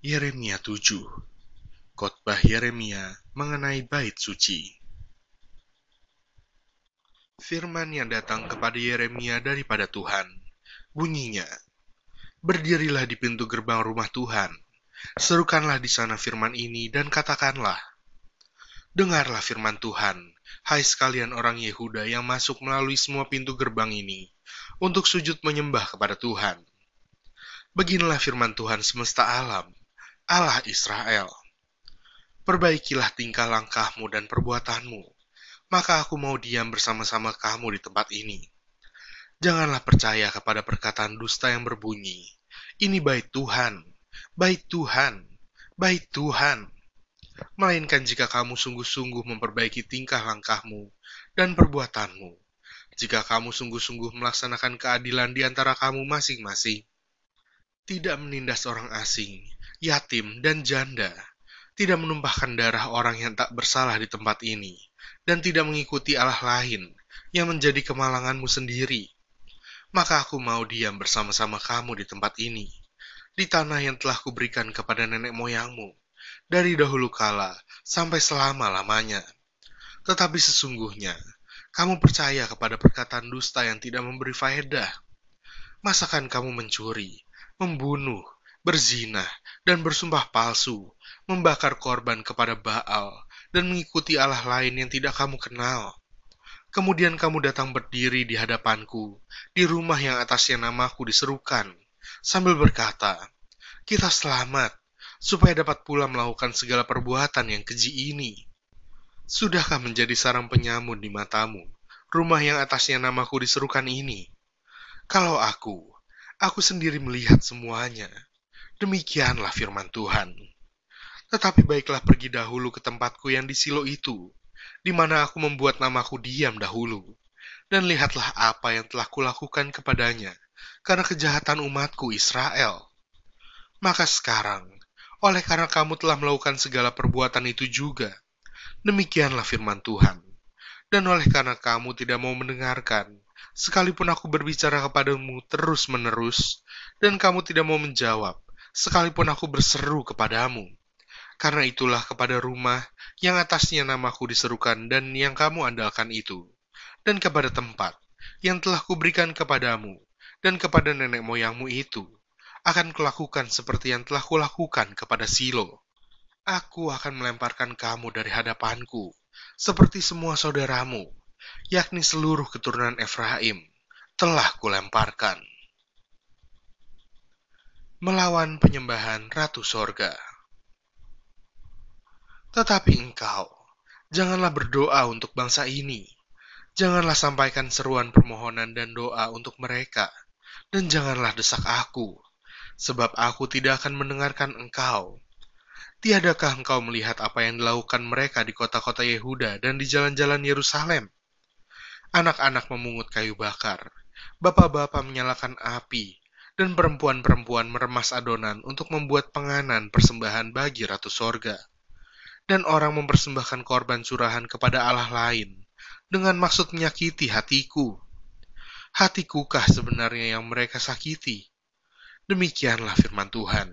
Yeremia 7 Khotbah Yeremia mengenai bait suci. Firman yang datang kepada Yeremia daripada Tuhan. Bunyinya Berdirilah di pintu gerbang rumah Tuhan. Serukanlah di sana firman ini dan katakanlah Dengarlah firman Tuhan hai sekalian orang Yehuda yang masuk melalui semua pintu gerbang ini untuk sujud menyembah kepada Tuhan. Beginilah firman Tuhan semesta alam Allah Israel. Perbaikilah tingkah langkahmu dan perbuatanmu, maka aku mau diam bersama-sama kamu di tempat ini. Janganlah percaya kepada perkataan dusta yang berbunyi, ini bait Tuhan, bait Tuhan, bait Tuhan. Melainkan jika kamu sungguh-sungguh memperbaiki tingkah langkahmu dan perbuatanmu, jika kamu sungguh-sungguh melaksanakan keadilan di antara kamu masing-masing, tidak menindas orang asing, yatim, dan janda, tidak menumpahkan darah orang yang tak bersalah di tempat ini, dan tidak mengikuti Allah lain yang menjadi kemalanganmu sendiri, maka aku mau diam bersama-sama kamu di tempat ini, di tanah yang telah kuberikan kepada nenek moyangmu, dari dahulu kala sampai selama-lamanya. Tetapi sesungguhnya, kamu percaya kepada perkataan dusta yang tidak memberi faedah. Masakan kamu mencuri, membunuh, berzina, dan bersumpah palsu, membakar korban kepada Baal, dan mengikuti Allah lain yang tidak kamu kenal. Kemudian kamu datang berdiri di hadapanku, di rumah yang atasnya namaku diserukan, sambil berkata, Kita selamat, supaya dapat pula melakukan segala perbuatan yang keji ini. Sudahkah menjadi sarang penyamun di matamu, rumah yang atasnya namaku diserukan ini? Kalau aku, aku sendiri melihat semuanya, Demikianlah firman Tuhan. Tetapi baiklah pergi dahulu ke tempatku yang di Silo itu, di mana aku membuat namaku diam dahulu. Dan lihatlah apa yang telah kulakukan kepadanya, karena kejahatan umatku Israel. Maka sekarang, oleh karena kamu telah melakukan segala perbuatan itu juga, demikianlah firman Tuhan. Dan oleh karena kamu tidak mau mendengarkan, sekalipun aku berbicara kepadamu terus-menerus, dan kamu tidak mau menjawab, sekalipun aku berseru kepadamu. Karena itulah kepada rumah yang atasnya namaku diserukan dan yang kamu andalkan itu, dan kepada tempat yang telah kuberikan kepadamu dan kepada nenek moyangmu itu, akan kulakukan seperti yang telah kulakukan kepada Silo. Aku akan melemparkan kamu dari hadapanku, seperti semua saudaramu, yakni seluruh keturunan Efraim, telah kulemparkan melawan penyembahan Ratu Sorga. Tetapi engkau, janganlah berdoa untuk bangsa ini. Janganlah sampaikan seruan permohonan dan doa untuk mereka, dan janganlah desak aku, sebab aku tidak akan mendengarkan engkau. Tiadakah engkau melihat apa yang dilakukan mereka di kota-kota Yehuda dan di jalan-jalan Yerusalem? Anak-anak memungut kayu bakar, bapak-bapak menyalakan api, dan perempuan-perempuan meremas adonan untuk membuat penganan persembahan bagi Ratu Sorga. Dan orang mempersembahkan korban curahan kepada Allah lain, dengan maksud menyakiti hatiku. Hatikukah sebenarnya yang mereka sakiti? Demikianlah firman Tuhan.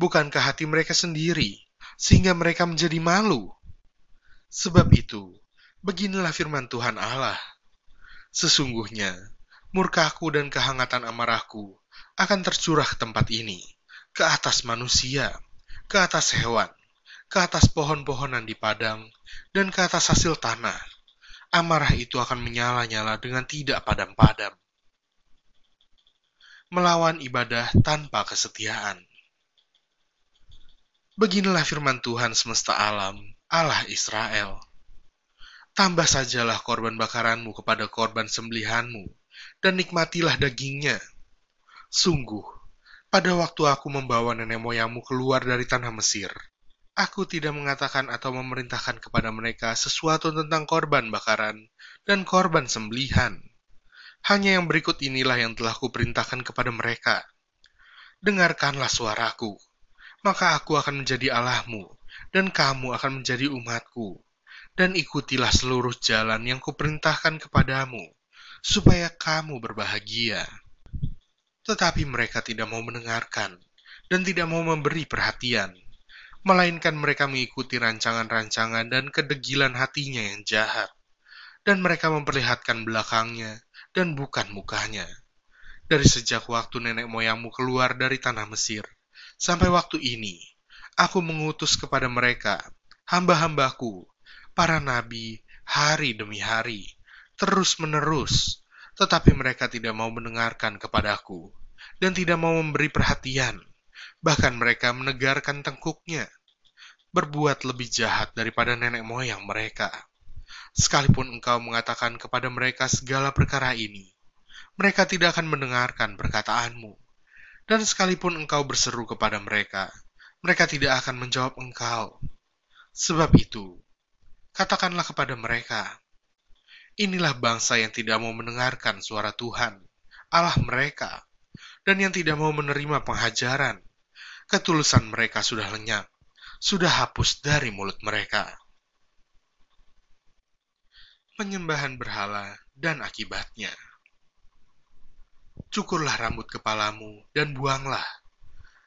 Bukankah hati mereka sendiri, sehingga mereka menjadi malu? Sebab itu, beginilah firman Tuhan Allah. Sesungguhnya, murkaku dan kehangatan amarahku akan tercurah ke tempat ini, ke atas manusia, ke atas hewan, ke atas pohon-pohonan di padang, dan ke atas hasil tanah. Amarah itu akan menyala-nyala dengan tidak padam-padam. Melawan ibadah tanpa kesetiaan. Beginilah firman Tuhan semesta alam, Allah Israel. Tambah sajalah korban bakaranmu kepada korban sembelihanmu, dan nikmatilah dagingnya Sungguh, pada waktu aku membawa nenek moyangmu keluar dari tanah Mesir, aku tidak mengatakan atau memerintahkan kepada mereka sesuatu tentang korban bakaran dan korban sembelihan. Hanya yang berikut inilah yang telah kuperintahkan kepada mereka. Dengarkanlah suaraku, maka aku akan menjadi Allahmu, dan kamu akan menjadi umatku. Dan ikutilah seluruh jalan yang kuperintahkan kepadamu, supaya kamu berbahagia tetapi mereka tidak mau mendengarkan, dan tidak mau memberi perhatian, melainkan mereka mengikuti rancangan-rancangan dan kedegilan hatinya yang jahat, dan mereka memperlihatkan belakangnya dan bukan mukanya. Dari sejak waktu nenek moyangmu keluar dari tanah Mesir, sampai waktu ini, aku mengutus kepada mereka, hamba-hambaku, para nabi, hari demi hari, terus-menerus, tetapi mereka tidak mau mendengarkan kepadaku, dan tidak mau memberi perhatian Bahkan mereka menegarkan tengkuknya, berbuat lebih jahat daripada nenek moyang mereka. Sekalipun engkau mengatakan kepada mereka segala perkara ini, mereka tidak akan mendengarkan perkataanmu. Dan sekalipun engkau berseru kepada mereka, mereka tidak akan menjawab engkau. Sebab itu, katakanlah kepada mereka, inilah bangsa yang tidak mau mendengarkan suara Tuhan, Allah mereka, dan yang tidak mau menerima penghajaran ketulusan mereka sudah lenyap, sudah hapus dari mulut mereka. Penyembahan berhala dan akibatnya. Cukurlah rambut kepalamu dan buanglah.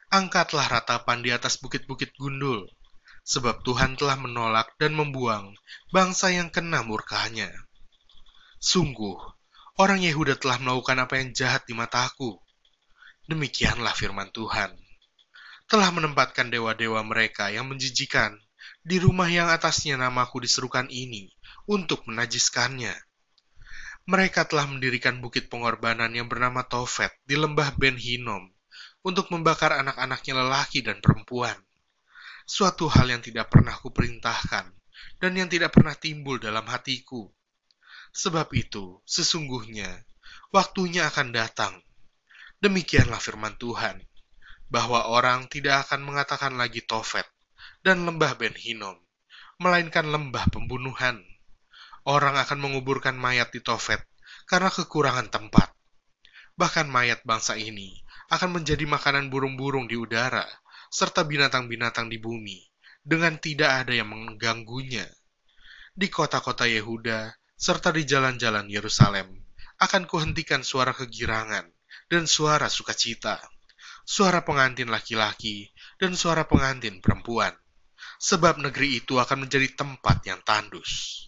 Angkatlah ratapan di atas bukit-bukit gundul, sebab Tuhan telah menolak dan membuang bangsa yang kena murkanya. Sungguh, orang Yehuda telah melakukan apa yang jahat di mataku. Demikianlah firman Tuhan telah menempatkan dewa-dewa mereka yang menjijikan di rumah yang atasnya namaku diserukan ini untuk menajiskannya. Mereka telah mendirikan bukit pengorbanan yang bernama Tofet di lembah Ben Hinom untuk membakar anak-anaknya lelaki dan perempuan. Suatu hal yang tidak pernah kuperintahkan dan yang tidak pernah timbul dalam hatiku. Sebab itu, sesungguhnya, waktunya akan datang. Demikianlah firman Tuhan bahwa orang tidak akan mengatakan lagi Tofet dan lembah Ben Hinom, melainkan lembah pembunuhan. Orang akan menguburkan mayat di Tofet karena kekurangan tempat. Bahkan mayat bangsa ini akan menjadi makanan burung-burung di udara, serta binatang-binatang di bumi, dengan tidak ada yang mengganggunya. Di kota-kota Yehuda, serta di jalan-jalan Yerusalem, akan kuhentikan suara kegirangan dan suara sukacita suara pengantin laki-laki, dan suara pengantin perempuan, sebab negeri itu akan menjadi tempat yang tandus.